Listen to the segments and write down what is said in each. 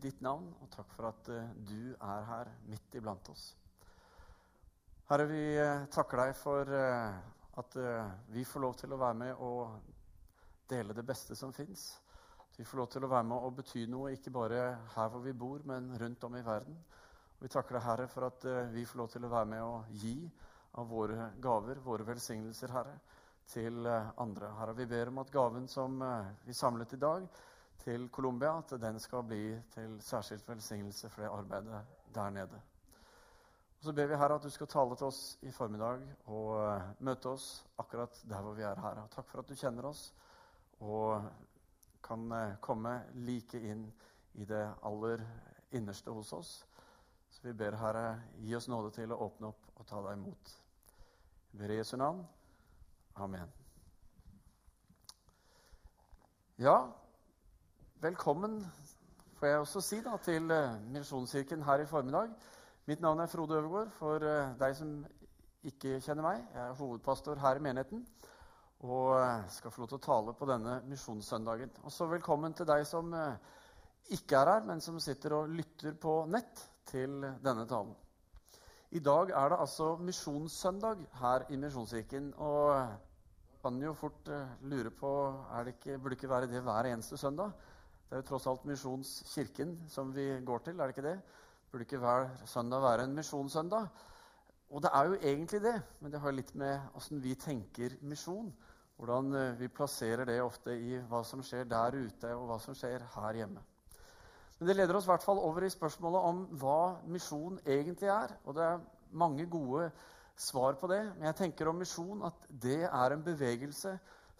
ditt navn, og takk for at eh, du er her midt iblant oss. Herre, vi eh, takker deg for eh, at vi får lov til å være med og dele det beste som fins. Vi får lov til å være med og bety noe, ikke bare her hvor vi bor, men rundt om i verden. Og vi takker deg, Herre, for at vi får lov til å være med og gi av våre gaver, våre velsignelser, Herre, til andre. Herre, vi ber om at gaven som vi samlet i dag, til Colombia, at den skal bli til særskilt velsignelse for det arbeidet der nede. Og Så ber vi her at du skal tale til oss i formiddag og eh, møte oss akkurat der hvor vi er her. Og takk for at du kjenner oss og kan eh, komme like inn i det aller innerste hos oss. Så vi ber Herre, gi oss nåde til å åpne opp og ta deg imot. Vi ber i Jesu navn. Amen. Ja, Velkommen får jeg også si da, til uh, Misjonskirken her i formiddag. Mitt navn er Frode Øvergaard. For uh, deg som ikke kjenner meg, jeg er hovedpastor her i menigheten og uh, skal få lov til å tale på denne misjonssøndagen. Også velkommen til deg som ikke er her, men som sitter og lytter på nett til denne talen. I dag er det altså misjonssøndag her i Misjonskirken. Og kan jo fort lure på er det ikke, Burde ikke være det hver eneste søndag? Det er jo tross alt Misjonskirken som vi går til, er det ikke det? Burde ikke hver søndag være en misjonssøndag? Og det er jo egentlig det, men det har litt med åssen vi tenker misjon. Hvordan eh, vi plasserer det ofte i hva som skjer der ute, og hva som skjer her hjemme. Men det leder oss i hvert fall over i spørsmålet om hva misjon egentlig er. Og det er mange gode svar på det. Men jeg tenker om misjon at det er en bevegelse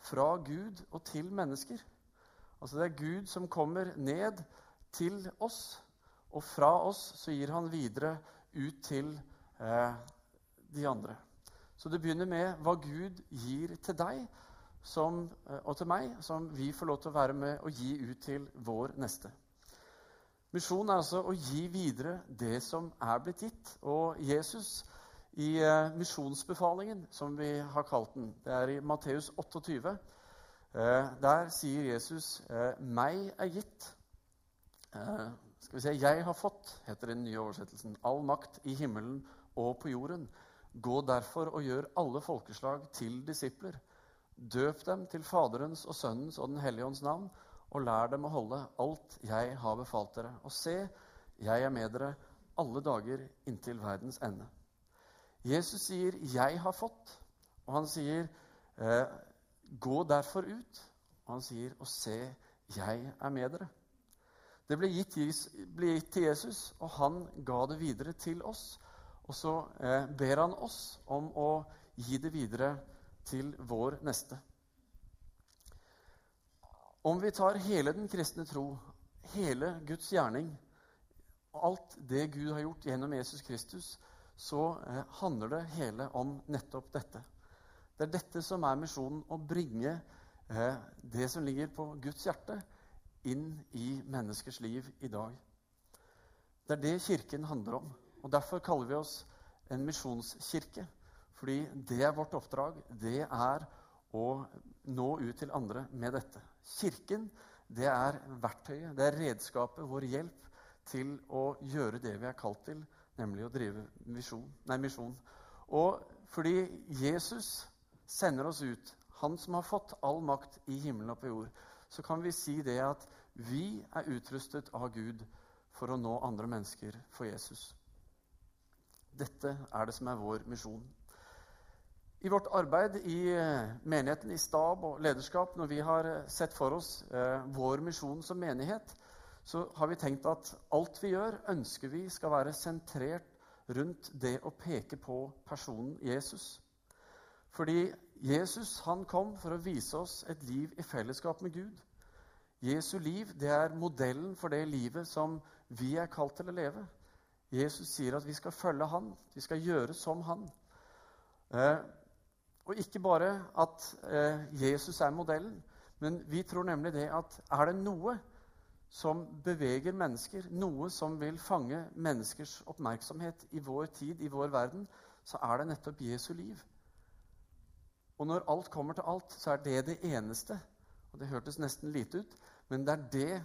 fra Gud og til mennesker. Altså Det er Gud som kommer ned til oss, og fra oss så gir han videre ut til eh, de andre. Så det begynner med hva Gud gir til deg som, eh, og til meg, som vi får lov til å være med og gi ut til vår neste. Misjon er altså å gi videre det som er blitt gitt. Og Jesus i eh, misjonsbefalingen, som vi har kalt den, det er i Matteus 28, Eh, der sier Jesus eh, 'meg er gitt'. Eh, skal vi se 'Jeg har fått', heter den nye oversettelsen. 'All makt i himmelen og på jorden'. Gå derfor og gjør alle folkeslag til disipler. Døp dem til Faderens og Sønnens og Den hellige ånds navn, og lær dem å holde alt jeg har befalt dere. Og se, jeg er med dere alle dager inntil verdens ende. Jesus sier 'jeg har fått', og han sier eh, Gå derfor ut. Og han sier, og se, jeg er med dere. Det ble gitt, ble gitt, til Jesus, og han ga det videre til oss. Og så eh, ber han oss om å gi det videre til vår neste. Om vi tar hele den kristne tro, hele Guds gjerning, alt det Gud har gjort gjennom Jesus Kristus, så eh, handler det hele om nettopp dette. Det er dette som er misjonen, å bringe eh, det som ligger på Guds hjerte, inn i menneskers liv i dag. Det er det Kirken handler om. og Derfor kaller vi oss en misjonskirke. Fordi det er vårt oppdrag. Det er å nå ut til andre med dette. Kirken det er verktøyet, det er redskapet, vår hjelp til å gjøre det vi er kalt til, nemlig å drive misjon. Nei, misjon. Og fordi Jesus sender oss ut, han som har fått all makt i himmelen og på jord, så kan vi si det at vi er utrustet av Gud for å nå andre mennesker for Jesus. Dette er det som er vår misjon. I vårt arbeid i eh, menigheten, i stab og lederskap, når vi har eh, sett for oss eh, vår misjon som menighet, så har vi tenkt at alt vi gjør, ønsker vi skal være sentrert rundt det å peke på personen Jesus. Fordi Jesus han kom for å vise oss et liv i fellesskap med Gud. Jesu liv det er modellen for det livet som vi er kalt til å leve. Jesus sier at vi skal følge han, vi skal gjøre som han. Eh, og ikke bare at eh, Jesus er modellen, men vi tror nemlig det at er det noe som beveger mennesker, noe som vil fange menneskers oppmerksomhet i vår tid, i vår verden, så er det nettopp Jesu liv. Og når alt kommer til alt, så er det det eneste. Og det hørtes nesten lite ut, men det er det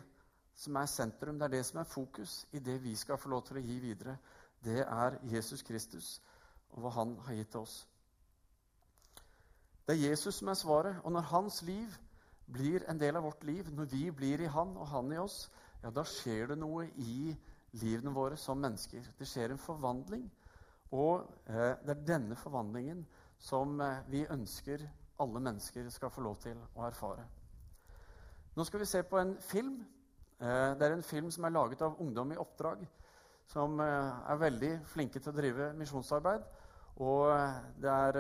som er sentrum, det er det som er fokus i det vi skal få lov til å gi videre. Det er Jesus Kristus og hva han har gitt til oss. Det er Jesus som er svaret. Og når hans liv blir en del av vårt liv, når vi blir i han og han i oss, ja, da skjer det noe i livene våre som mennesker. Det skjer en forvandling. Og eh, det er denne forvandlingen som eh, vi ønsker alle mennesker skal få lov til å erfare. Nå skal vi se på en film. Eh, det er en film som er laget av Ungdom i oppdrag, som eh, er veldig flinke til å drive misjonsarbeid. Og det er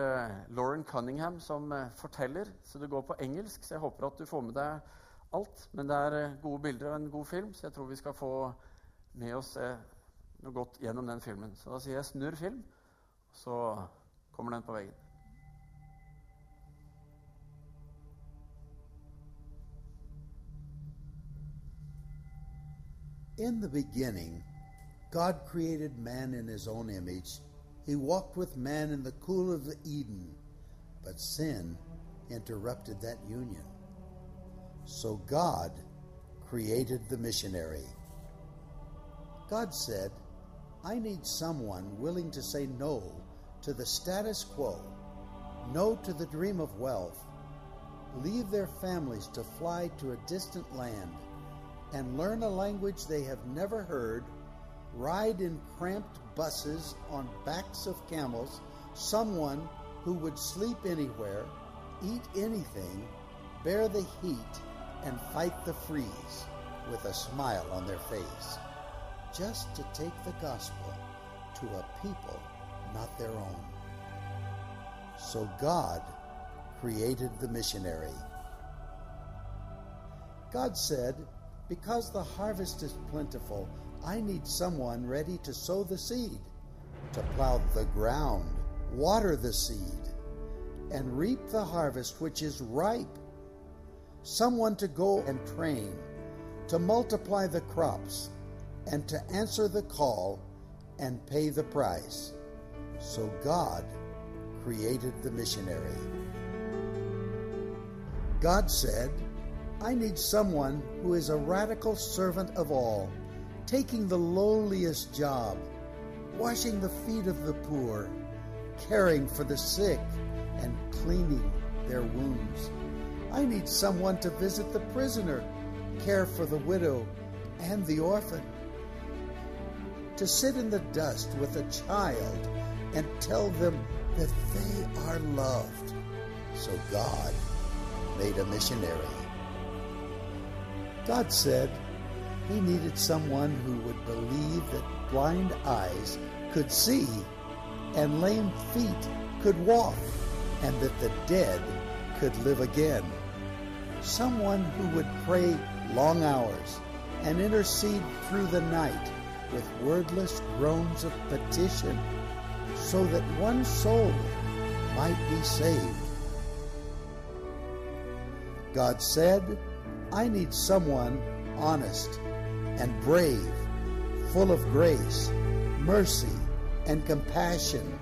Lauren Cunningham som forteller, så det går på engelsk. Så jeg håper at du får med deg alt. Men det er gode bilder og en god film, så jeg tror vi skal få med oss noe godt gjennom den filmen. Så da sier jeg 'snurr film', så kommer den på veggen. In the beginning, God created man in his own image. He walked with man in the cool of the Eden, but sin interrupted that union. So God created the missionary. God said, I need someone willing to say no to the status quo, no to the dream of wealth, leave their families to fly to a distant land and learn a language they have never heard, ride in cramped buses on backs of camels, someone who would sleep anywhere, eat anything, bear the heat, and fight the freeze with a smile on their face, just to take the gospel to a people not their own. So God created the missionary. God said, because the harvest is plentiful, I need someone ready to sow the seed, to plow the ground, water the seed, and reap the harvest which is ripe. Someone to go and train, to multiply the crops, and to answer the call and pay the price. So God created the missionary. God said, I need someone who is a radical servant of all, taking the lowliest job, washing the feet of the poor, caring for the sick, and cleaning their wounds. I need someone to visit the prisoner, care for the widow and the orphan, to sit in the dust with a child and tell them that they are loved. So God made a missionary. God said he needed someone who would believe that blind eyes could see and lame feet could walk and that the dead could live again. Someone who would pray long hours and intercede through the night with wordless groans of petition so that one soul might be saved. God said, I need someone honest and brave, full of grace, mercy, and compassion,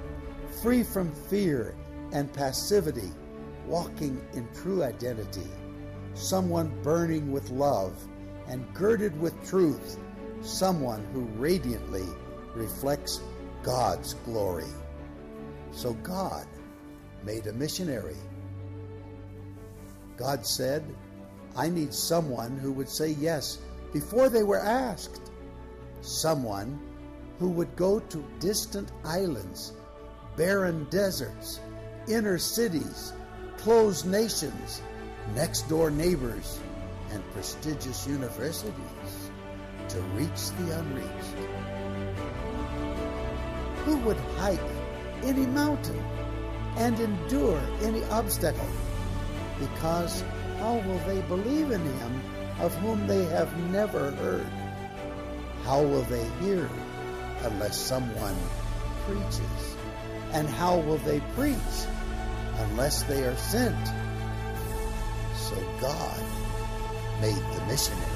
free from fear and passivity, walking in true identity, someone burning with love and girded with truth, someone who radiantly reflects God's glory. So God made a missionary. God said, I need someone who would say yes before they were asked. Someone who would go to distant islands, barren deserts, inner cities, closed nations, next door neighbors, and prestigious universities to reach the unreached. Who would hike any mountain and endure any obstacle because how will they believe in him of whom they have never heard? How will they hear unless someone preaches? And how will they preach unless they are sent? So God made the missionary.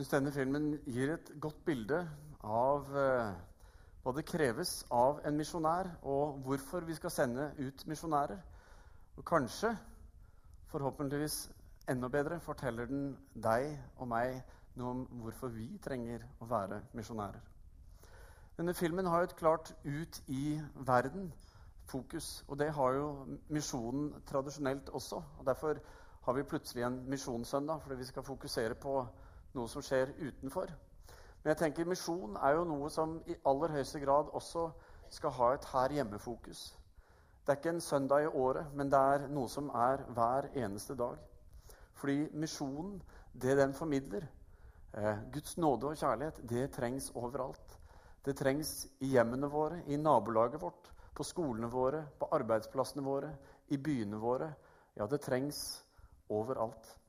Syns denne filmen gir et godt bilde av eh, hva det kreves av en misjonær, og hvorfor vi skal sende ut misjonærer. Og kanskje, forhåpentligvis enda bedre, forteller den deg og meg noe om hvorfor vi trenger å være misjonærer. Denne filmen har et klart ut i verden-fokus. Og det har jo misjonen tradisjonelt også. og Derfor har vi plutselig en misjonssøndag, fordi vi skal fokusere på noe som skjer utenfor. Men jeg tenker misjon er jo noe som i aller høyeste grad også skal ha et her hjemme-fokus. Det er ikke en søndag i året, men det er noe som er hver eneste dag. Fordi misjonen, det den formidler, eh, Guds nåde og kjærlighet, det trengs overalt. Det trengs i hjemmene våre, i nabolaget vårt, på skolene våre, på arbeidsplassene våre, i byene våre. Ja, det trengs overalt.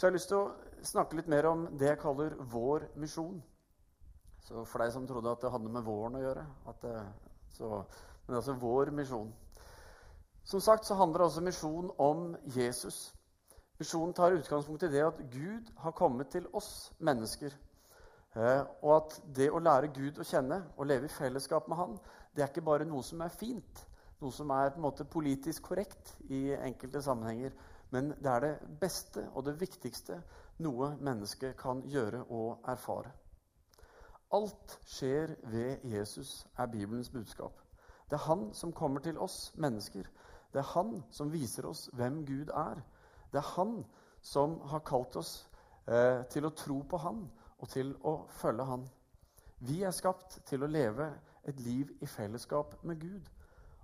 Så jeg har lyst til å snakke litt mer om det jeg kaller vår misjon. Så for deg som trodde at det hadde med våren å gjøre det, så, Men altså vår misjon. Som sagt så handler altså misjon om Jesus. Misjonen tar utgangspunkt i det at Gud har kommet til oss mennesker. Eh, og at det å lære Gud å kjenne og leve i fellesskap med Han, det er ikke bare noe som er fint, noe som er på en måte politisk korrekt i enkelte sammenhenger, men det er det beste og det viktigste noe mennesket kan gjøre og erfare. Alt skjer ved Jesus, er Bibelens budskap. Det er han som kommer til oss mennesker. Det er han som viser oss hvem Gud er. Det er han som har kalt oss eh, til å tro på han og til å følge han. Vi er skapt til å leve et liv i fellesskap med Gud.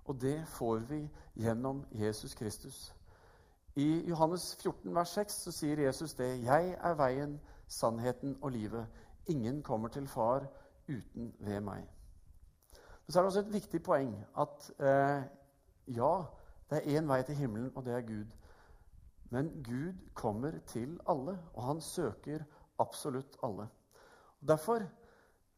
Og det får vi gjennom Jesus Kristus. I Johannes 14, vers 6 så sier Jesus det. Jeg er veien, sannheten og livet. Ingen kommer til far uten ved meg. Så er det også et viktig poeng at eh, ja, det er én vei til himmelen, og det er Gud. Men Gud kommer til alle, og han søker absolutt alle. Derfor,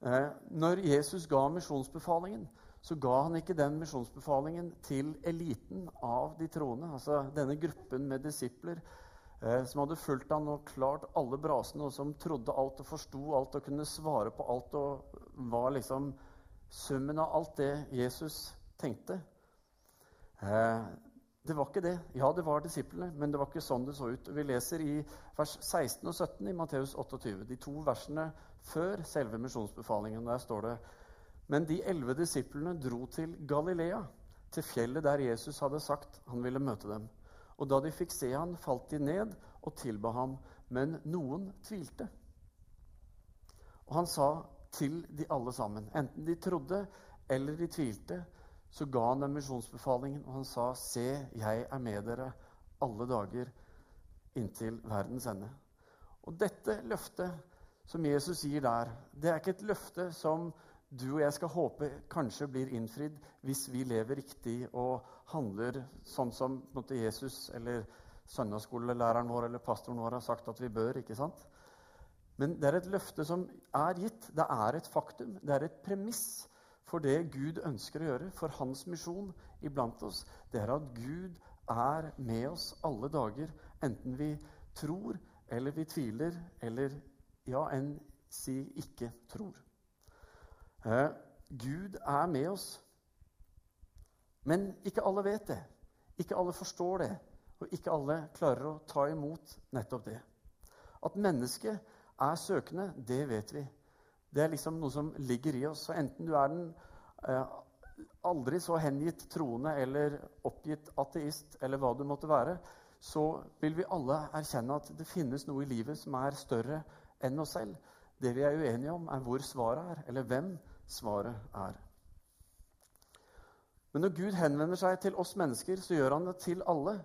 eh, når Jesus ga misjonsbefalingen, så ga han ikke den misjonsbefalingen til eliten av de troende, altså denne gruppen med disipler eh, som hadde fulgt han og klart alle brasene, og som trodde alt og forsto alt og kunne svare på alt og var liksom summen av alt det Jesus tenkte. Eh, det var ikke det. Ja, det var disiplene, men det var ikke sånn det så ut. Vi leser i vers 16 og 17 i Matteus 28, de to versene før selve misjonsbefalingen. Der står det Men de elleve disiplene dro til Galilea, til fjellet der Jesus hadde sagt han ville møte dem. Og da de fikk se han, falt de ned og tilba ham, men noen tvilte. Og han sa til de alle sammen, enten de trodde eller de tvilte, så ga han dem misjonsbefalingen, og han sa, 'Se, jeg er med dere alle dager inntil verdens ende'. Og dette løftet som Jesus gir der, det er ikke et løfte som du og jeg skal håpe kanskje blir innfridd hvis vi lever riktig og handler sånn som måte, Jesus eller søndagsskolelæreren vår eller pastoren vår har sagt at vi bør. ikke sant? Men det er et løfte som er gitt. Det er et faktum. Det er et premiss for det Gud ønsker å gjøre, for hans misjon iblant oss. Det er at Gud er med oss alle dager, enten vi tror eller vi tviler, eller ja, enn si ikke tror. Eh, Gud er med oss. Men ikke alle vet det. Ikke alle forstår det. Og ikke alle klarer å ta imot nettopp det. At mennesket er søkende, det vet vi. Det er liksom noe som ligger i oss. Så enten du er den eh, aldri så hengitt troende eller oppgitt ateist, eller hva du måtte være, så vil vi alle erkjenne at det finnes noe i livet som er større enn oss selv. Det vi er uenige om, er hvor svaret er, eller hvem svaret er. Men når Gud henvender seg til oss mennesker, så gjør han det til alle.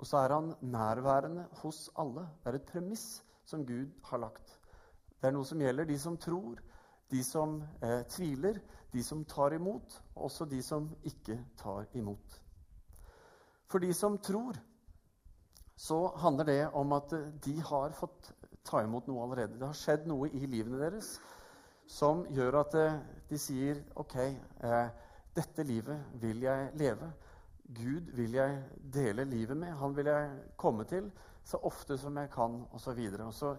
Og så er han nærværende hos alle. Det er et premiss som Gud har lagt. Det er noe som gjelder de som tror, de som eh, tviler, de som tar imot, og også de som ikke tar imot. For de som tror, så handler det om at eh, de har fått ta imot noe allerede. Det har skjedd noe i livene deres som gjør at eh, de sier OK, eh, dette livet vil jeg leve. Gud vil jeg dele livet med. Han vil jeg komme til så ofte som jeg kan, osv. Og, og så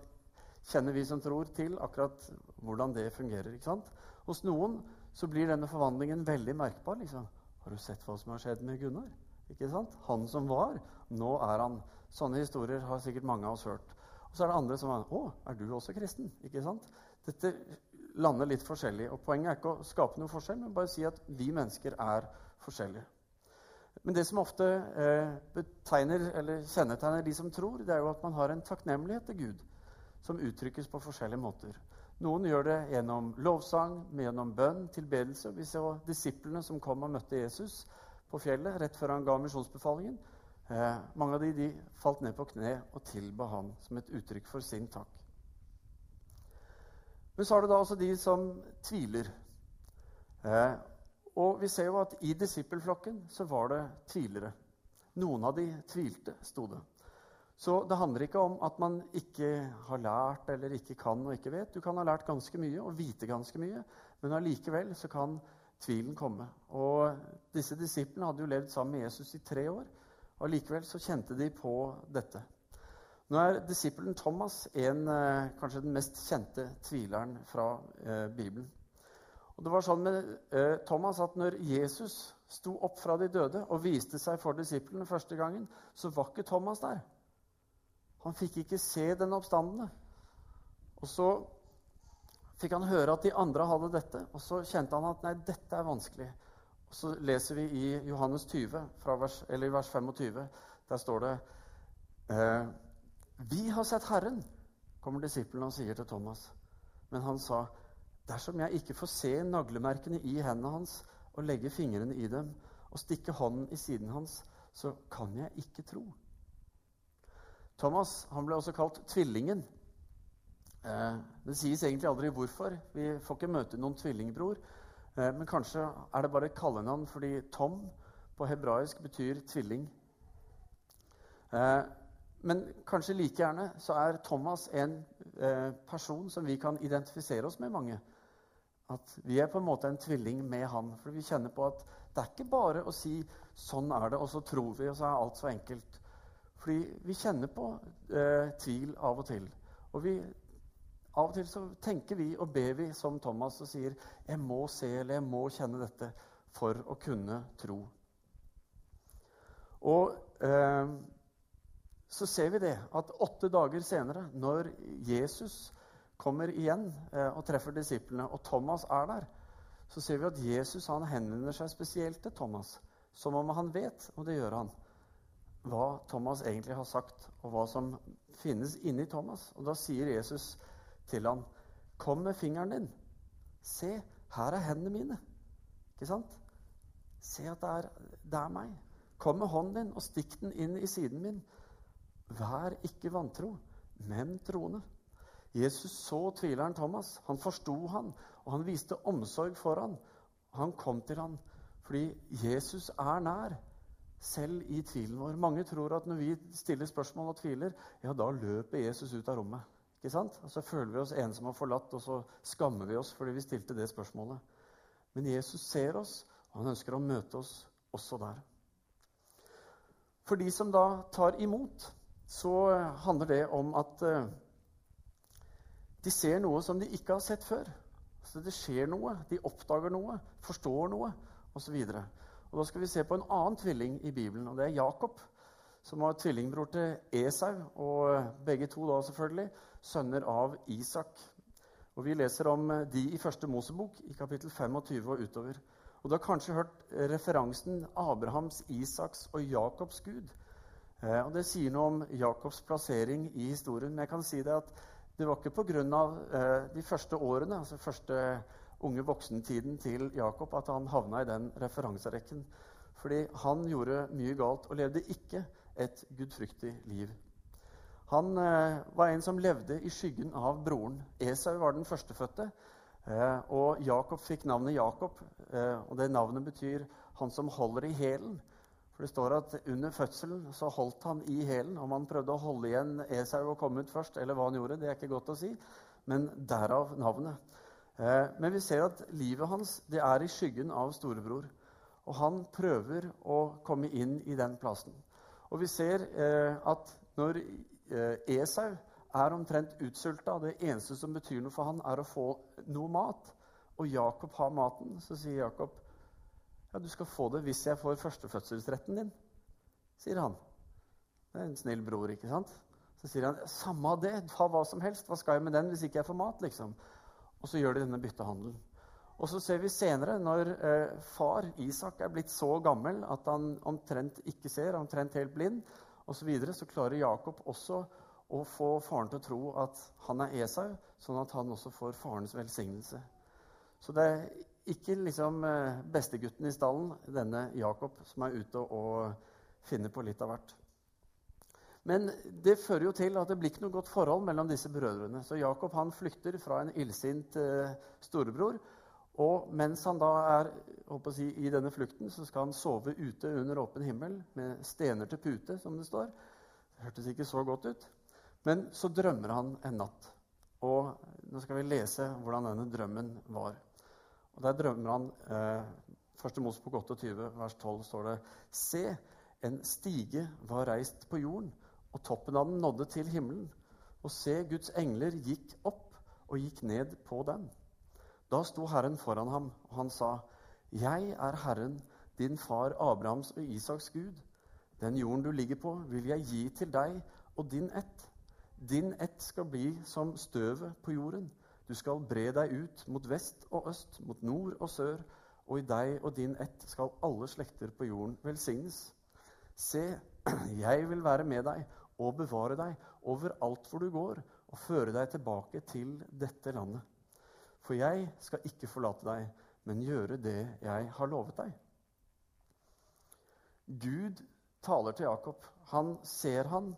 kjenner vi som tror, til akkurat hvordan det fungerer. ikke sant? Hos noen så blir denne forvandlingen veldig merkbar. liksom. Har du sett hva som har skjedd med Gunnar? Ikke sant? Han som var, nå er han. Sånne historier har sikkert mange av oss hørt. Og så er det andre som er Å, er du også kristen? Ikke sant? Dette lander litt forskjellig. Og Poenget er ikke å skape noen forskjell, men bare si at vi mennesker er forskjellige. Men det som ofte eh, betegner, eller kjennetegner de som tror, det er jo at man har en takknemlighet til Gud som uttrykkes på forskjellige måter. Noen gjør det gjennom lovsang, gjennom bønn, tilbedelse. Vi ser disiplene som kom og møtte Jesus på fjellet rett før han ga misjonsbefalingen. Eh, mange av de, de falt ned på kne og tilba han som et uttrykk for sin takk. Men så er det da også de som tviler. Eh, og vi ser jo at i disippelflokken så var det tvilere. Noen av de tvilte, sto det. Så det handler ikke om at man ikke har lært eller ikke kan og ikke vet. Du kan ha lært ganske mye og vite ganske mye, men allikevel så kan tvilen komme. Og disse disiplene hadde jo levd sammen med Jesus i tre år, og allikevel så kjente de på dette. Nå er disippelen Thomas en, eh, kanskje den mest kjente tvileren fra eh, Bibelen. Og det var sånn med eh, Thomas at når Jesus sto opp fra de døde og viste seg for disiplene første gangen, så var ikke Thomas der. Han fikk ikke se den oppstandende. Og så fikk han høre at de andre hadde dette, og så kjente han at nei, dette er vanskelig. Og så leser vi i Johannes 20, vers, eller vers 25. Der står det eh, Vi har sett Herren, kommer disiplene og sier til Thomas. Men han sa, Dersom jeg ikke får se naglemerkene i hendene hans og legge fingrene i dem og stikke hånden i siden hans, så kan jeg ikke tro. Thomas han ble også kalt Tvillingen. Eh, det sies egentlig aldri hvorfor. Vi får ikke møte noen tvillingbror. Eh, men kanskje er det bare et kallenavn fordi Tom på hebraisk betyr tvilling. Men kanskje like gjerne så er Thomas en eh, person som vi kan identifisere oss med mange. At vi er på en måte en tvilling med han. For vi kjenner på at det er ikke bare å si 'sånn er det', og så tror vi, og så er alt så enkelt. Fordi vi kjenner på eh, tvil av og til. Og vi, av og til så tenker vi og ber vi som Thomas og sier 'Jeg må se eller jeg må kjenne dette for å kunne tro'. Og eh, så ser vi det at åtte dager senere, når Jesus kommer igjen eh, og treffer disiplene, og Thomas er der, så ser vi at Jesus han henvender seg spesielt til Thomas, som om han vet, og det gjør han, hva Thomas egentlig har sagt, og hva som finnes inni Thomas. Og da sier Jesus til ham, 'Kom med fingeren din. Se, her er hendene mine.' Ikke sant? Se at det er, det er meg. Kom med hånden din og stikk den inn i siden min. Vær ikke vantro, men troende. Jesus så tvileren Thomas. Han forsto han, og han viste omsorg for han. Han kom til han fordi Jesus er nær, selv i tvilen vår. Mange tror at når vi stiller spørsmål og tviler, ja, da løper Jesus ut av rommet. Ikke sant? Og Så føler vi oss ensomme og forlatt, og så skammer vi oss fordi vi stilte det spørsmålet. Men Jesus ser oss, og han ønsker å møte oss også der. For de som da tar imot, så handler det om at uh, de ser noe som de ikke har sett før. Så det skjer noe, de oppdager noe, forstår noe osv. Da skal vi se på en annen tvilling i Bibelen, og det er Jakob. Som var tvillingbror til Esau, og begge to da selvfølgelig sønner av Isak. Og Vi leser om de i første Mosebok, i kapittel 25 og utover. Og Du har kanskje hørt referansen Abrahams, Isaks og Jakobs gud. Eh, og Det sier noe om Jakobs plassering i historien. Men jeg kan si det at det var ikke pga. Eh, de første årene, altså første unge voksentiden til Jakob, at han havna i den referanserekken. Fordi han gjorde mye galt og levde ikke et gudfryktig liv. Han eh, var en som levde i skyggen av broren. Esau var den førstefødte. Og Jakob fikk navnet Jakob, og det navnet betyr 'han som holder i hælen'. For det står at under fødselen så holdt han i hælen. Om han prøvde å holde igjen Esau og komme ut først, eller hva han gjorde, det er ikke godt å si. Men derav navnet. Eh, men vi ser at livet hans det er i skyggen av storebror. Og han prøver å komme inn i den plassen. Og vi ser eh, at når eh, Esau er omtrent utsulta. Det eneste som betyr noe for han, er å få noe mat. Og Jakob har maten. Så sier Jakob, ja, du skal få det hvis jeg får førstefødselsretten din, sier han. Det er en snill bror, ikke sant? Så sier han, samme av det, ta hva som helst. Hva skal jeg med den hvis ikke jeg får mat, liksom? Og så gjør de denne byttehandelen. Og så ser vi senere, når eh, far Isak er blitt så gammel at han omtrent ikke ser, omtrent helt blind, osv., så, videre, så klarer Jakob også å få faren til å tro at han er Esau, sånn at han også får farens velsignelse. Så det er ikke liksom eh, bestegutten i stallen, denne Jakob, som er ute og finner på litt av hvert. Men det fører jo til at det blir ikke noe godt forhold mellom disse brødrene. Så Jakob han flykter fra en illsint eh, storebror og mens han da er si, i denne flukten, så skal han sove ute under åpen himmel med stener til pute, som det står. Det hørtes ikke så godt ut. Men så drømmer han en natt. Og nå skal vi lese hvordan denne drømmen var. Og Der drømmer han eh, 1. Mosebok 28, vers 12, står det Se, en stige var reist på jorden, og toppen av den nådde til himmelen. Og se, Guds engler gikk opp og gikk ned på den. Da sto Herren foran ham, og han sa, 'Jeg er Herren, din far Abrahams og Isaks Gud.' 'Den jorden du ligger på, vil jeg gi til deg og din ett.' 'Din ett skal bli som støvet på jorden.' 'Du skal bre deg ut mot vest og øst, mot nord og sør.' 'Og i deg og din ett skal alle slekter på jorden velsignes.' 'Se, jeg vil være med deg og bevare deg overalt hvor du går,' 'og føre deg tilbake til dette landet.' For jeg skal ikke forlate deg, men gjøre det jeg har lovet deg. Gud taler til Jakob. Han ser han,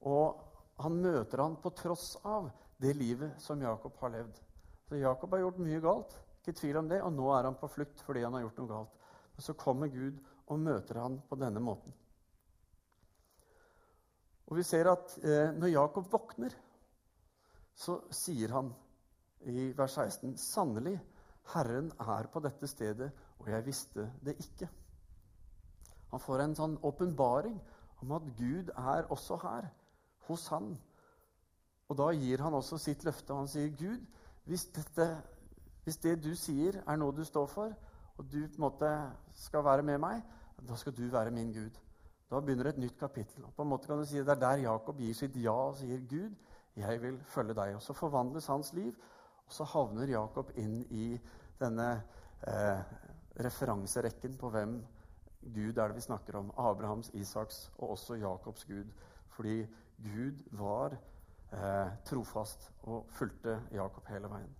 og han møter han på tross av det livet som Jakob har levd. Så Jakob har gjort mye galt, ikke tvil om det, og nå er han på flukt fordi han har gjort noe galt. Men så kommer Gud og møter han på denne måten. Og vi ser at eh, når Jakob våkner, så sier han i vers 16.: Sannelig, Herren er på dette stedet, og jeg visste det ikke. Han får en sånn åpenbaring om at Gud er også her, hos han. Og da gir han også sitt løfte. Han sier, 'Gud, hvis, dette, hvis det du sier, er noe du står for, og du på en måte skal være med meg, da skal du være min Gud.' Da begynner et nytt kapittel. Og på en måte kan du si Det er der Jakob gir sitt ja og sier, 'Gud, jeg vil følge deg.' Og så forvandles hans liv, og så havner Jakob inn i denne eh, referanserekken på hvem Gud er det vi snakker om. Abrahams, Isaks og også Jakobs Gud. Fordi Gud var eh, trofast og fulgte Jakob hele veien.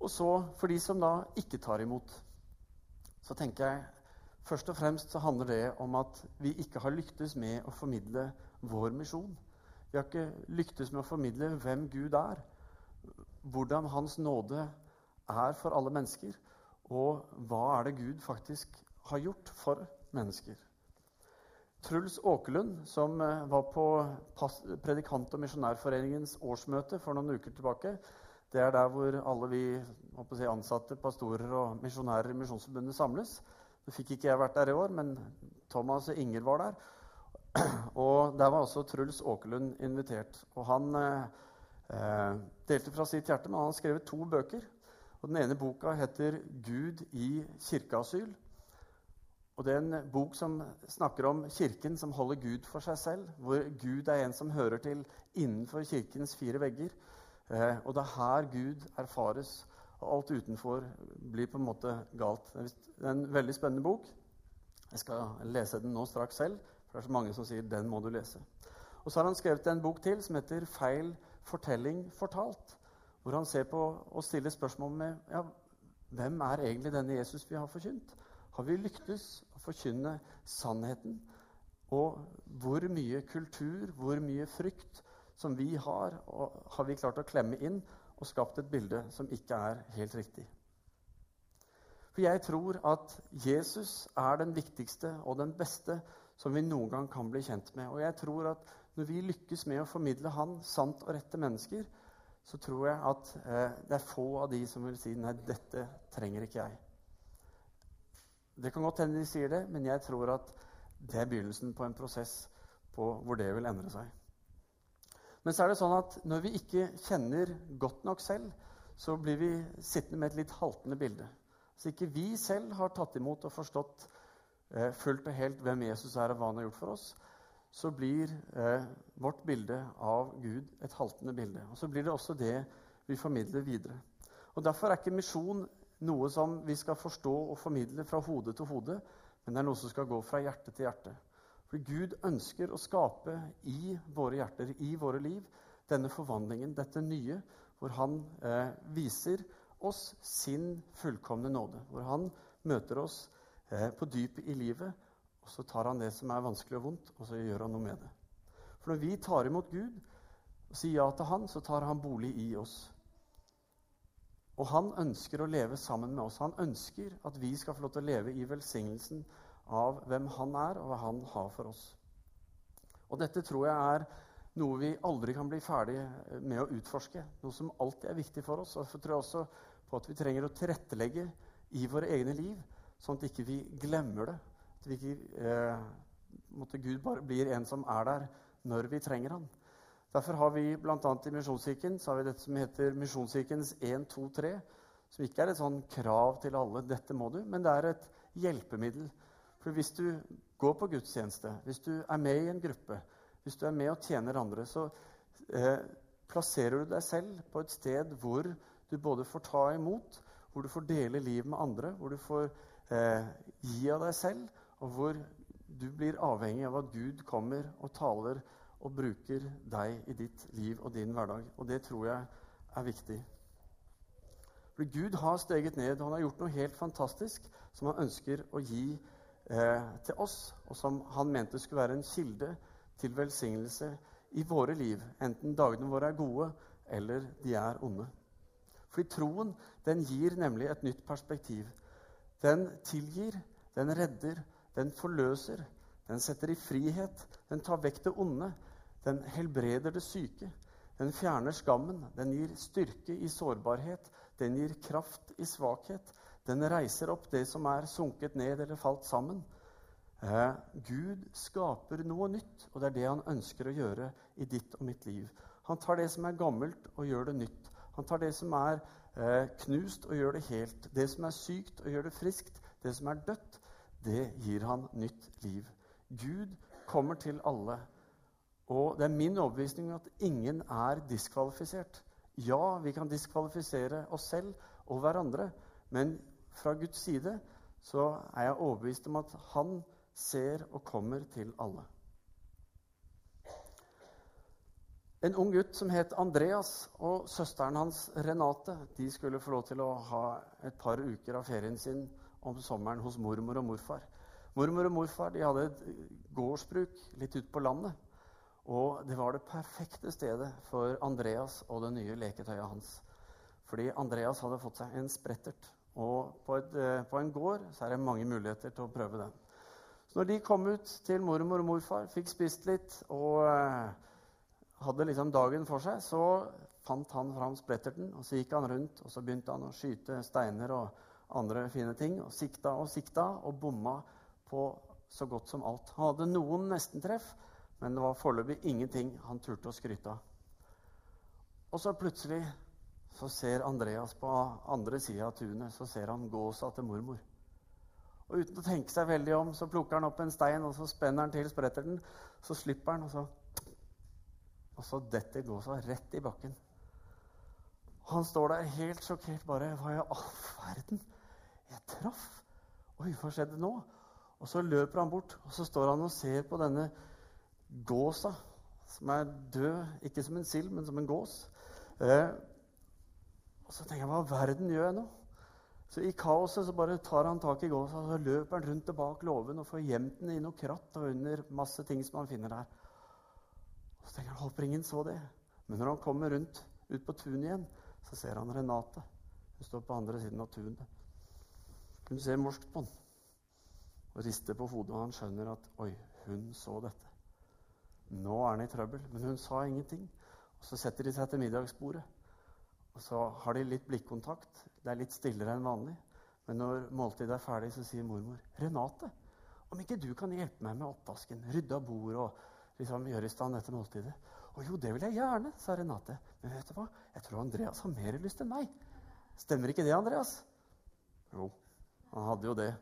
Og så, for de som da ikke tar imot, så tenker jeg først og fremst så handler det om at vi ikke har lyktes med å formidle vår misjon. Vi har ikke lyktes med å formidle hvem Gud er hvordan Hans nåde er for alle mennesker, og hva er det Gud faktisk har gjort for mennesker. Truls Åkerlund, som eh, var på Predikant- og misjonærforeningens årsmøte for noen uker tilbake Det er der hvor alle vi si, ansatte, pastorer og misjonærer i Misjonsforbundet samles. Nå fikk ikke jeg vært der i år, men Thomas og Inger var der. Og der var også Truls Åkerlund invitert. Og han eh, eh, delte fra sitt hjerte, men han har skrevet to bøker. Og Den ene boka heter 'Gud i kirkeasyl'. Og Det er en bok som snakker om Kirken som holder Gud for seg selv. Hvor Gud er en som hører til innenfor Kirkens fire vegger. Eh, og det er her Gud erfares. Og alt utenfor blir på en måte galt. Det er en veldig spennende bok. Jeg skal lese den nå straks selv, for det er så mange som sier 'den må du lese'. Og så har han skrevet en bok til som heter 'Feil fortelling fortalt, hvor han ser på og stiller spørsmål med ja, hvem er egentlig denne Jesus vi har forkynt. Har vi lyktes å forkynne sannheten? Og hvor mye kultur, hvor mye frykt som vi har, har vi klart å klemme inn og skapt et bilde som ikke er helt riktig? For jeg tror at Jesus er den viktigste og den beste som vi noen gang kan bli kjent med. Og jeg tror at når vi lykkes med å formidle Han sant og rette mennesker, så tror jeg at eh, det er få av de som vil si nei, dette trenger ikke jeg. Det kan godt hende de sier det, men jeg tror at det er begynnelsen på en prosess på hvor det vil endre seg. Men så er det sånn at når vi ikke kjenner godt nok selv, så blir vi sittende med et litt haltende bilde. Så ikke vi selv har tatt imot og forstått eh, fullt og helt hvem Jesus er, og hva han har gjort for oss, så blir eh, vårt bilde av Gud et haltende bilde. Og så blir det også det vi formidler videre. Og Derfor er ikke misjon noe som vi skal forstå og formidle fra hode til hode, men det er noe som skal gå fra hjerte til hjerte. For Gud ønsker å skape i våre hjerter, i våre liv, denne forvandlingen, dette nye, hvor han eh, viser oss sin fullkomne nåde. Hvor han møter oss eh, på dypet i livet, og så tar han det som er vanskelig og vondt, og så gjør han noe med det. For når vi tar imot Gud og sier ja til han, så tar han bolig i oss. Og han ønsker å leve sammen med oss. Han ønsker at vi skal få lov til å leve i velsignelsen av hvem han er, og hva han har for oss. Og dette tror jeg er noe vi aldri kan bli ferdig med å utforske. Noe som alltid er viktig for oss. Og jeg tror også på at vi trenger å tilrettelegge i våre egne liv, sånn at ikke vi ikke glemmer det. At vi ikke eh, Gud bare blir en som er der når vi trenger han. Derfor har vi bl.a. i Misjonskirken så har vi dette som heter Misjonskirkens 1, 2, 3. Som ikke er et sånn krav til alle 'dette må du', men det er et hjelpemiddel for hvis du går på gudstjeneste, hvis du er med i en gruppe, hvis du er med og tjener andre, så eh, plasserer du deg selv på et sted hvor du både får ta imot, hvor du får dele liv med andre, hvor du får eh, gi av deg selv, og hvor du blir avhengig av at Gud kommer og taler og bruker deg i ditt liv og din hverdag. Og det tror jeg er viktig. For Gud har steget ned, og han har gjort noe helt fantastisk som han ønsker å gi eh, til oss, og som han mente skulle være en kilde til velsignelse i våre liv, enten dagene våre er gode eller de er onde. Fordi troen den gir nemlig et nytt perspektiv. Den tilgir, den redder, den forløser, den setter i frihet, den tar vekk det onde, den helbreder det syke, den fjerner skammen, den gir styrke i sårbarhet, den gir kraft i svakhet, den reiser opp det som er sunket ned eller falt sammen. Eh, Gud skaper noe nytt, og det er det han ønsker å gjøre i ditt og mitt liv. Han tar det som er gammelt, og gjør det nytt. Han tar det som er eh, knust, og gjør det helt. Det som er sykt, og gjør det friskt. Det som er dødt, det gir han nytt liv. Gud kommer til alle. Og det er min overbevisning at ingen er diskvalifisert. Ja, vi kan diskvalifisere oss selv og hverandre, men fra Guds side så er jeg overbevist om at han ser og kommer til alle. En ung gutt som het Andreas, og søsteren hans Renate de skulle få lov til å ha et par uker av ferien sin om sommeren hos mormor og morfar. Mormor og morfar de hadde et gårdsbruk litt ute på landet. Og det var det perfekte stedet for Andreas og det nye leketøyet hans. Fordi Andreas hadde fått seg en sprettert. Og på, et, eh, på, en gård er det mange muligheter til å prøve den. Så når de kom ut til mormor og morfar, fikk spist litt og eh, hadde liksom dagen for seg, så fant han fram spretterten, og så gikk han rundt og så begynte han å skyte steiner og andre fine ting. Og sikta og sikta og bomma på så godt som alt. Han hadde noen nestentreff, men det var foreløpig ingenting han turte å skryte av. Og så plutselig så ser Andreas på andre sida av tunet så ser han gåsa til mormor. Og Uten å tenke seg veldig om så plukker han opp en stein og så spenner han til spretter den, Så slipper han, og så, og så detter gåsa rett i bakken. Han står der helt sjokkert. bare, Hva i all verden? Jeg traff! Oi, hva skjedde nå? Og så løper han bort, og så står han og ser på denne gåsa, som er død, ikke som en sild, men som en gås. Eh, og så tenker jeg, hva verden gjør jeg nå? Så I kaoset så bare tar han tak i gåsa og så løper han rundt og bak låven og får gjemt den i noe kratt og under masse ting som han finner der. Og så tenker han, håper ingen så det. Men når han kommer rundt ut på tunet igjen, så ser han Renate. Hun står på andre siden av tunet. Hun ser morskt på han og rister på hodet, og han skjønner at oi, hun så dette. Nå er han i trøbbel. Men hun sa ingenting. Og Så setter de seg til middagsbordet. Og så har de litt blikkontakt. Det er litt stillere enn vanlig. Men når måltidet er ferdig, så sier mormor, 'Renate, om ikke du kan hjelpe meg med oppvasken, rydde av bordet og liksom gjøre i stand dette måltidet' Å jo, det vil jeg gjerne, sa Renate. Men vet du hva? Jeg tror Andreas har mer lyst enn meg. Stemmer ikke det, Andreas? Jo, han hadde jo det.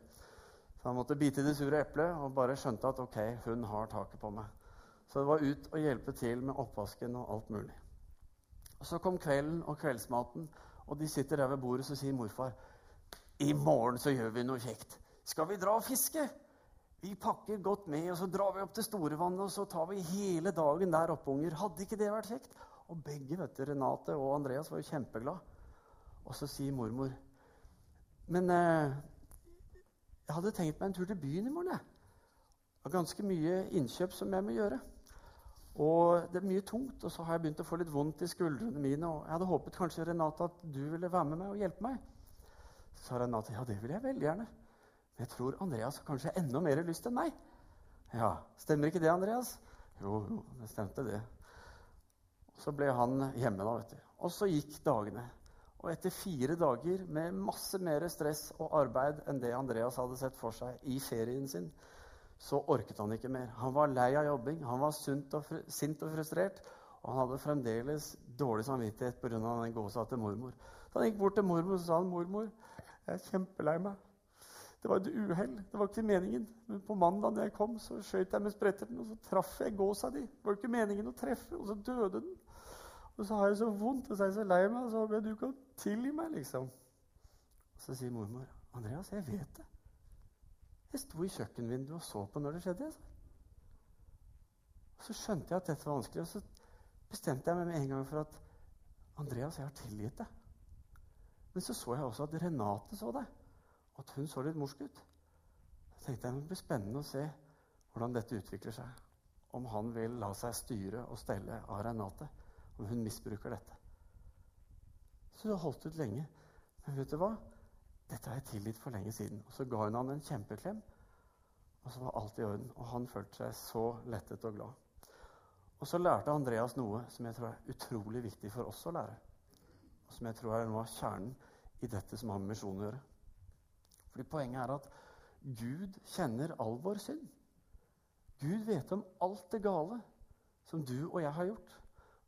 Så han måtte bite i det sure eplet og bare skjønte at ok, hun har taket på meg. Så det var ut og hjelpe til med oppvasken og alt mulig. Og Så kom kvelden og kveldsmaten, og de sitter der ved bordet, så sier morfar i morgen så gjør vi noe kjekt. Skal vi dra og fiske? Vi pakker godt med, og så drar vi opp til Storevannet, og så tar vi hele dagen der oppe, unger. Hadde ikke det vært kjekt? Og begge, vet du, Renate og Andreas, var jo kjempeglade. Og så sier mormor Men eh, jeg hadde tenkt meg en tur til byen i morgen, jeg. Ganske mye innkjøp som jeg må gjøre. Og det er mye tungt, og så har jeg begynt å få litt vondt i skuldrene mine. Og jeg hadde håpet kanskje, Renate, at du ville være med meg og hjelpe meg. Så sa Renate ja, det vil jeg veldig gjerne. Men jeg tror Andreas har kanskje enda mer lyst enn meg. Ja, Stemmer ikke det, Andreas? Jo, jo, det stemte, det. Så ble han hjemme, da, vet du. Og så gikk dagene. Og etter fire dager med masse mer stress og arbeid enn det Andreas hadde sett for seg i ferien sin, så orket han ikke mer. Han var lei av jobbing, han var og sint og frustrert. Og han hadde fremdeles dårlig samvittighet pga. den gåsa til mormor. Så han gikk bort til mormor og sa han, 'Mormor, jeg er kjempelei meg. Det var et uhell. Det var ikke meningen. Men på mandag når jeg kom, så skjøt jeg med spretterten, og så traff jeg gåsa di. Det var ikke meningen å treffe, og så døde den. Og så har jeg så vondt, og så er jeg så lei meg, og så jeg du kan tilgi meg, liksom. Og så sier mormor, 'Andreas, jeg vet det.' Jeg sto i kjøkkenvinduet og så på når det skjedde. Og så skjønte jeg at dette var vanskelig, og så bestemte jeg meg med en gang for at Andreas, jeg har tilgitt deg. Men så så jeg også at Renate så det, og at hun så litt morsk ut. Så tenkte jeg det blir spennende å se hvordan dette utvikler seg. Om han vil la seg styre og stelle av Renate. Om hun misbruker dette. Så det holdt ut lenge. Men vet du hva? Dette har jeg tilgitt for lenge siden. Og så ga hun han en kjempeklem, og så var alt i orden. Og han følte seg så lettet og glad. Og så lærte Andreas noe som jeg tror er utrolig viktig for oss å lære. Og som jeg tror er noe av kjernen i dette som har med misjon å gjøre. Fordi Poenget er at Gud kjenner all vår synd. Gud vet om alt det gale som du og jeg har gjort.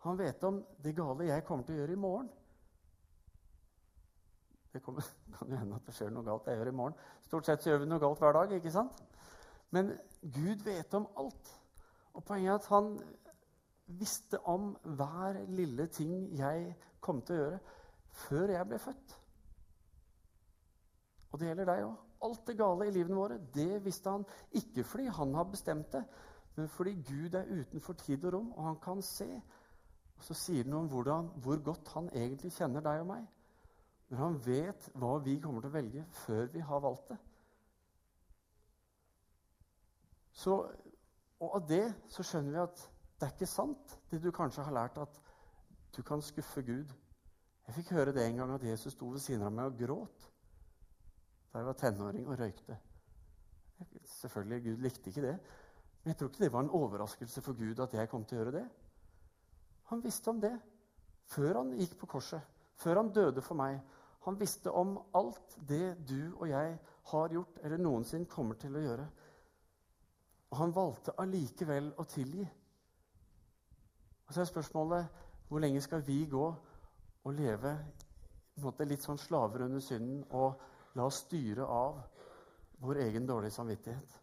Han vet om det gale jeg kommer til å gjøre i morgen. Det kommer, kan jo hende at det skjer noe galt jeg gjør i morgen. Stort sett så gjør vi noe galt hver dag. ikke sant? Men Gud vet om alt. Og poenget er at han visste om hver lille ting jeg kom til å gjøre, før jeg ble født. Og det gjelder deg òg. Alt det gale i livene våre, det visste han ikke fordi han har bestemt det, men fordi Gud er utenfor tid og rom, og han kan se. Og så sier det noe om hvordan, hvor godt han egentlig kjenner deg og meg. Men han vet hva vi kommer til å velge før vi har valgt det. Så, og av det så skjønner vi at det er ikke sant, det du kanskje har lært, at du kan skuffe Gud. Jeg fikk høre det en gang at Jesus sto ved siden av meg og gråt da jeg var tenåring og røykte. Selvfølgelig, Gud likte ikke det. Men jeg tror ikke det var en overraskelse for Gud at jeg kom til å gjøre det. Han visste om det før han gikk på korset, før han døde for meg. Han visste om alt det du og jeg har gjort eller noensinne kommer til å gjøre. Og han valgte allikevel å tilgi. Og så er spørsmålet hvor lenge skal vi gå og leve måte, litt sånn slaver under synden og la oss styre av vår egen dårlige samvittighet?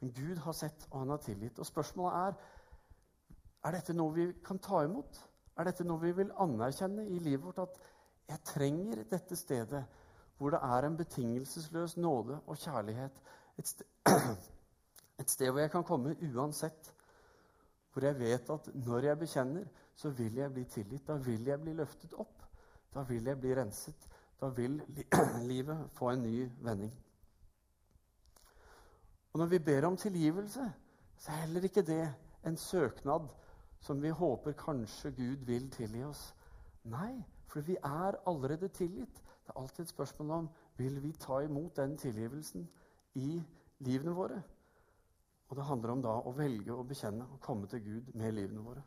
Men Gud har sett, og han har tilgitt. Og spørsmålet er er dette noe vi kan ta imot. Er dette noe vi vil anerkjenne i livet vårt? At jeg trenger dette stedet hvor det er en betingelsesløs nåde og kjærlighet. Et sted, et sted, hvor jeg kan komme uansett. Hvor jeg vet at når jeg bekjenner, så vil jeg bli tilgitt. Da vil jeg bli løftet opp. Da vil jeg bli renset. Da vil livet få en ny vending. Og når vi ber om tilgivelse, så er heller ikke det en søknad som vi håper kanskje Gud vil tilgi oss. Nei, for vi er allerede tilgitt. Det er alltid et spørsmål om vil vi ta imot den tilgivelsen i livene våre. Og det handler om da å velge å bekjenne og komme til Gud med livene våre.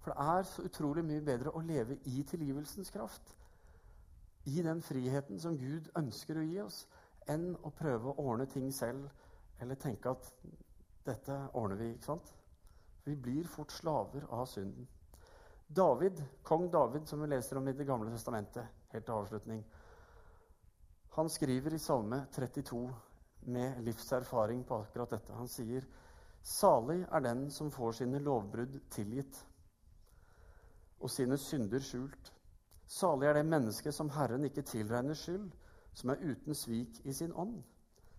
For det er så utrolig mye bedre å leve i tilgivelsens kraft, i den friheten som Gud ønsker å gi oss, enn å prøve å ordne ting selv eller tenke at dette ordner vi. ikke sant? Vi blir fort slaver av synden. David, Kong David, som vi leser om i Det gamle testamentet, helt til avslutning, han skriver i Salme 32 med livserfaring på akkurat dette. Han sier Salig er den som får sine lovbrudd tilgitt og sine synder skjult. Salig er det mennesket som Herren ikke tilregner skyld, som er uten svik i sin ånd.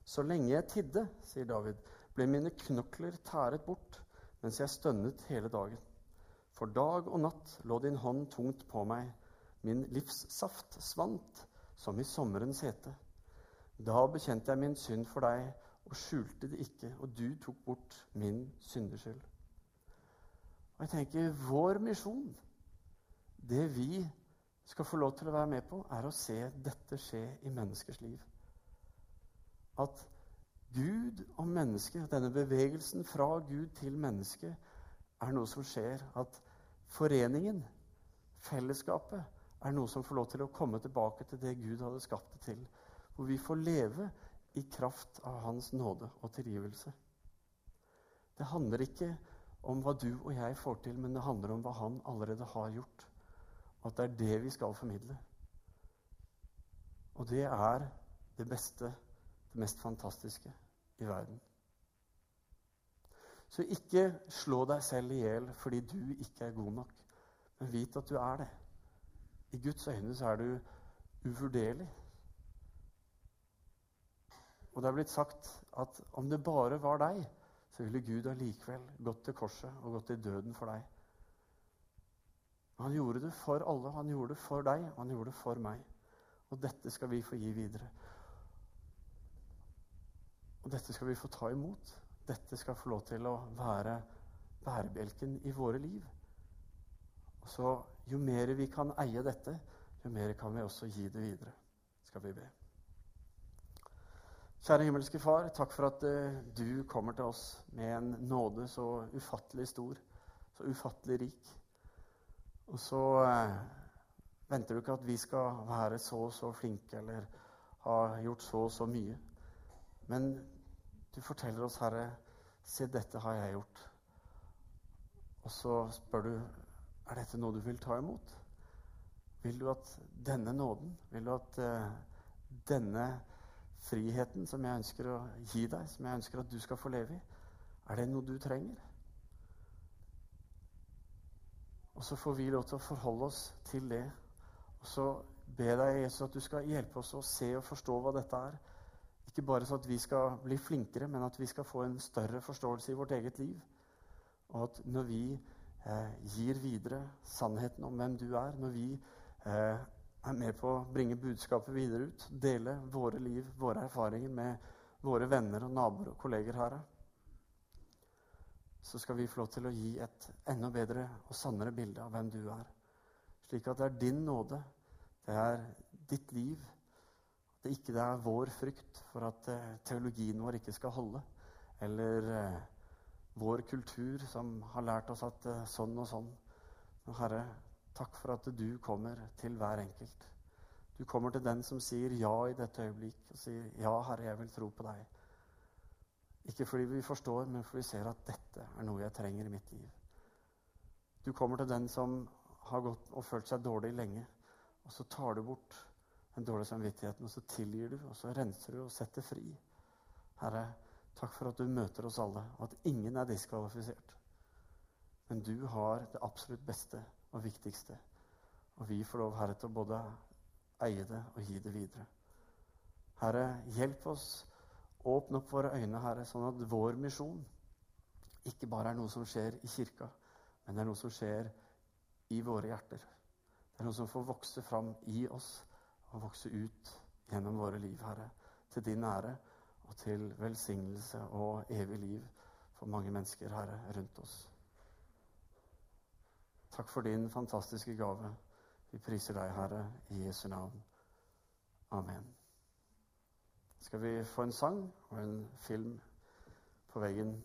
Så lenge jeg tidde, sier David, ble mine knokler tæret bort mens jeg stønnet hele dagen. For dag og natt lå din hånd tungt på meg, min livssaft svant som i sommerens hete. Da bekjente jeg min synd for deg og skjulte det ikke, og du tok bort min syndeskyld. Og jeg tenker, Vår misjon, det vi skal få lov til å være med på, er å se dette skje i menneskers liv. At Gud og mennesket, denne bevegelsen fra Gud til menneske, er noe som skjer. At foreningen, fellesskapet, er noe som får lov til å komme tilbake til det Gud hadde skapt det til. Hvor vi får leve i kraft av Hans nåde og tilgivelse. Det handler ikke om hva du og jeg får til, men det handler om hva Han allerede har gjort. At det er det vi skal formidle. Og det er det beste, det mest fantastiske i verden. Så ikke slå deg selv i hjel fordi du ikke er god nok, men vit at du er det. I Guds øyne så er du uvurderlig. Og det er blitt sagt at om det bare var deg, så ville Gud allikevel gått til korset og gått til døden for deg. Han gjorde det for alle. Han gjorde det for deg, og han gjorde det for meg. Og dette skal vi få gi videre. Og dette skal vi få ta imot. Dette skal få lov til å være bærebjelken i våre liv. Og så Jo mer vi kan eie dette, jo mer kan vi også gi det videre. Skal vi be. Kjære himmelske Far, takk for at uh, du kommer til oss med en nåde så ufattelig stor, så ufattelig rik. Og så uh, venter du ikke at vi skal være så og så flinke eller ha gjort så og så mye. Men du forteller oss, Herre, se, dette har jeg gjort. Og så spør du, er dette noe du vil ta imot? Vil du at denne nåden, vil du at uh, denne friheten som jeg ønsker å gi deg, som jeg ønsker at du skal få leve i, er det noe du trenger? Og så får vi lov til å forholde oss til det. Og så be deg, Jesus at du skal hjelpe oss å se og forstå hva dette er. Ikke bare så at vi skal bli flinkere, men at vi skal få en større forståelse i vårt eget liv. Og at når vi eh, gir videre sannheten om hvem du er, når vi eh, er med på å bringe budskapet videre ut. Dele våre liv, våre erfaringer med våre venner og naboer og kolleger her. Så skal vi få lov til å gi et enda bedre og sannere bilde av hvem du er. Slik at det er din nåde, det er ditt liv. Det ikke er vår frykt for at eh, teologien vår ikke skal holde. Eller eh, vår kultur som har lært oss at eh, sånn og sånn. Men Herre, Takk for at du kommer til hver enkelt. Du kommer til den som sier ja i dette øyeblikk, og sier ja, Herre, jeg vil tro på deg. Ikke fordi vi forstår, men fordi vi ser at dette er noe jeg trenger i mitt liv. Du kommer til den som har gått og følt seg dårlig lenge, og så tar du bort den dårlige samvittigheten, og så tilgir du, og så renser du og setter fri. Herre, takk for at du møter oss alle, og at ingen er diskvalifisert. Men du har det absolutt beste og viktigste. Og vi får lov, Herre, til å både eie det og gi det videre. Herre, hjelp oss. Åpne opp våre øyne, Herre, sånn at vår misjon ikke bare er noe som skjer i kirka, men det er noe som skjer i våre hjerter. Det er noe som får vokse fram i oss og vokse ut gjennom våre liv, Herre. Til din ære og til velsignelse og evig liv for mange mennesker, Herre, rundt oss. Takk for din fantastiske gave. Vi priser deg, Herre, i Jesu navn. Amen. Skal vi få en sang og en film på veggen?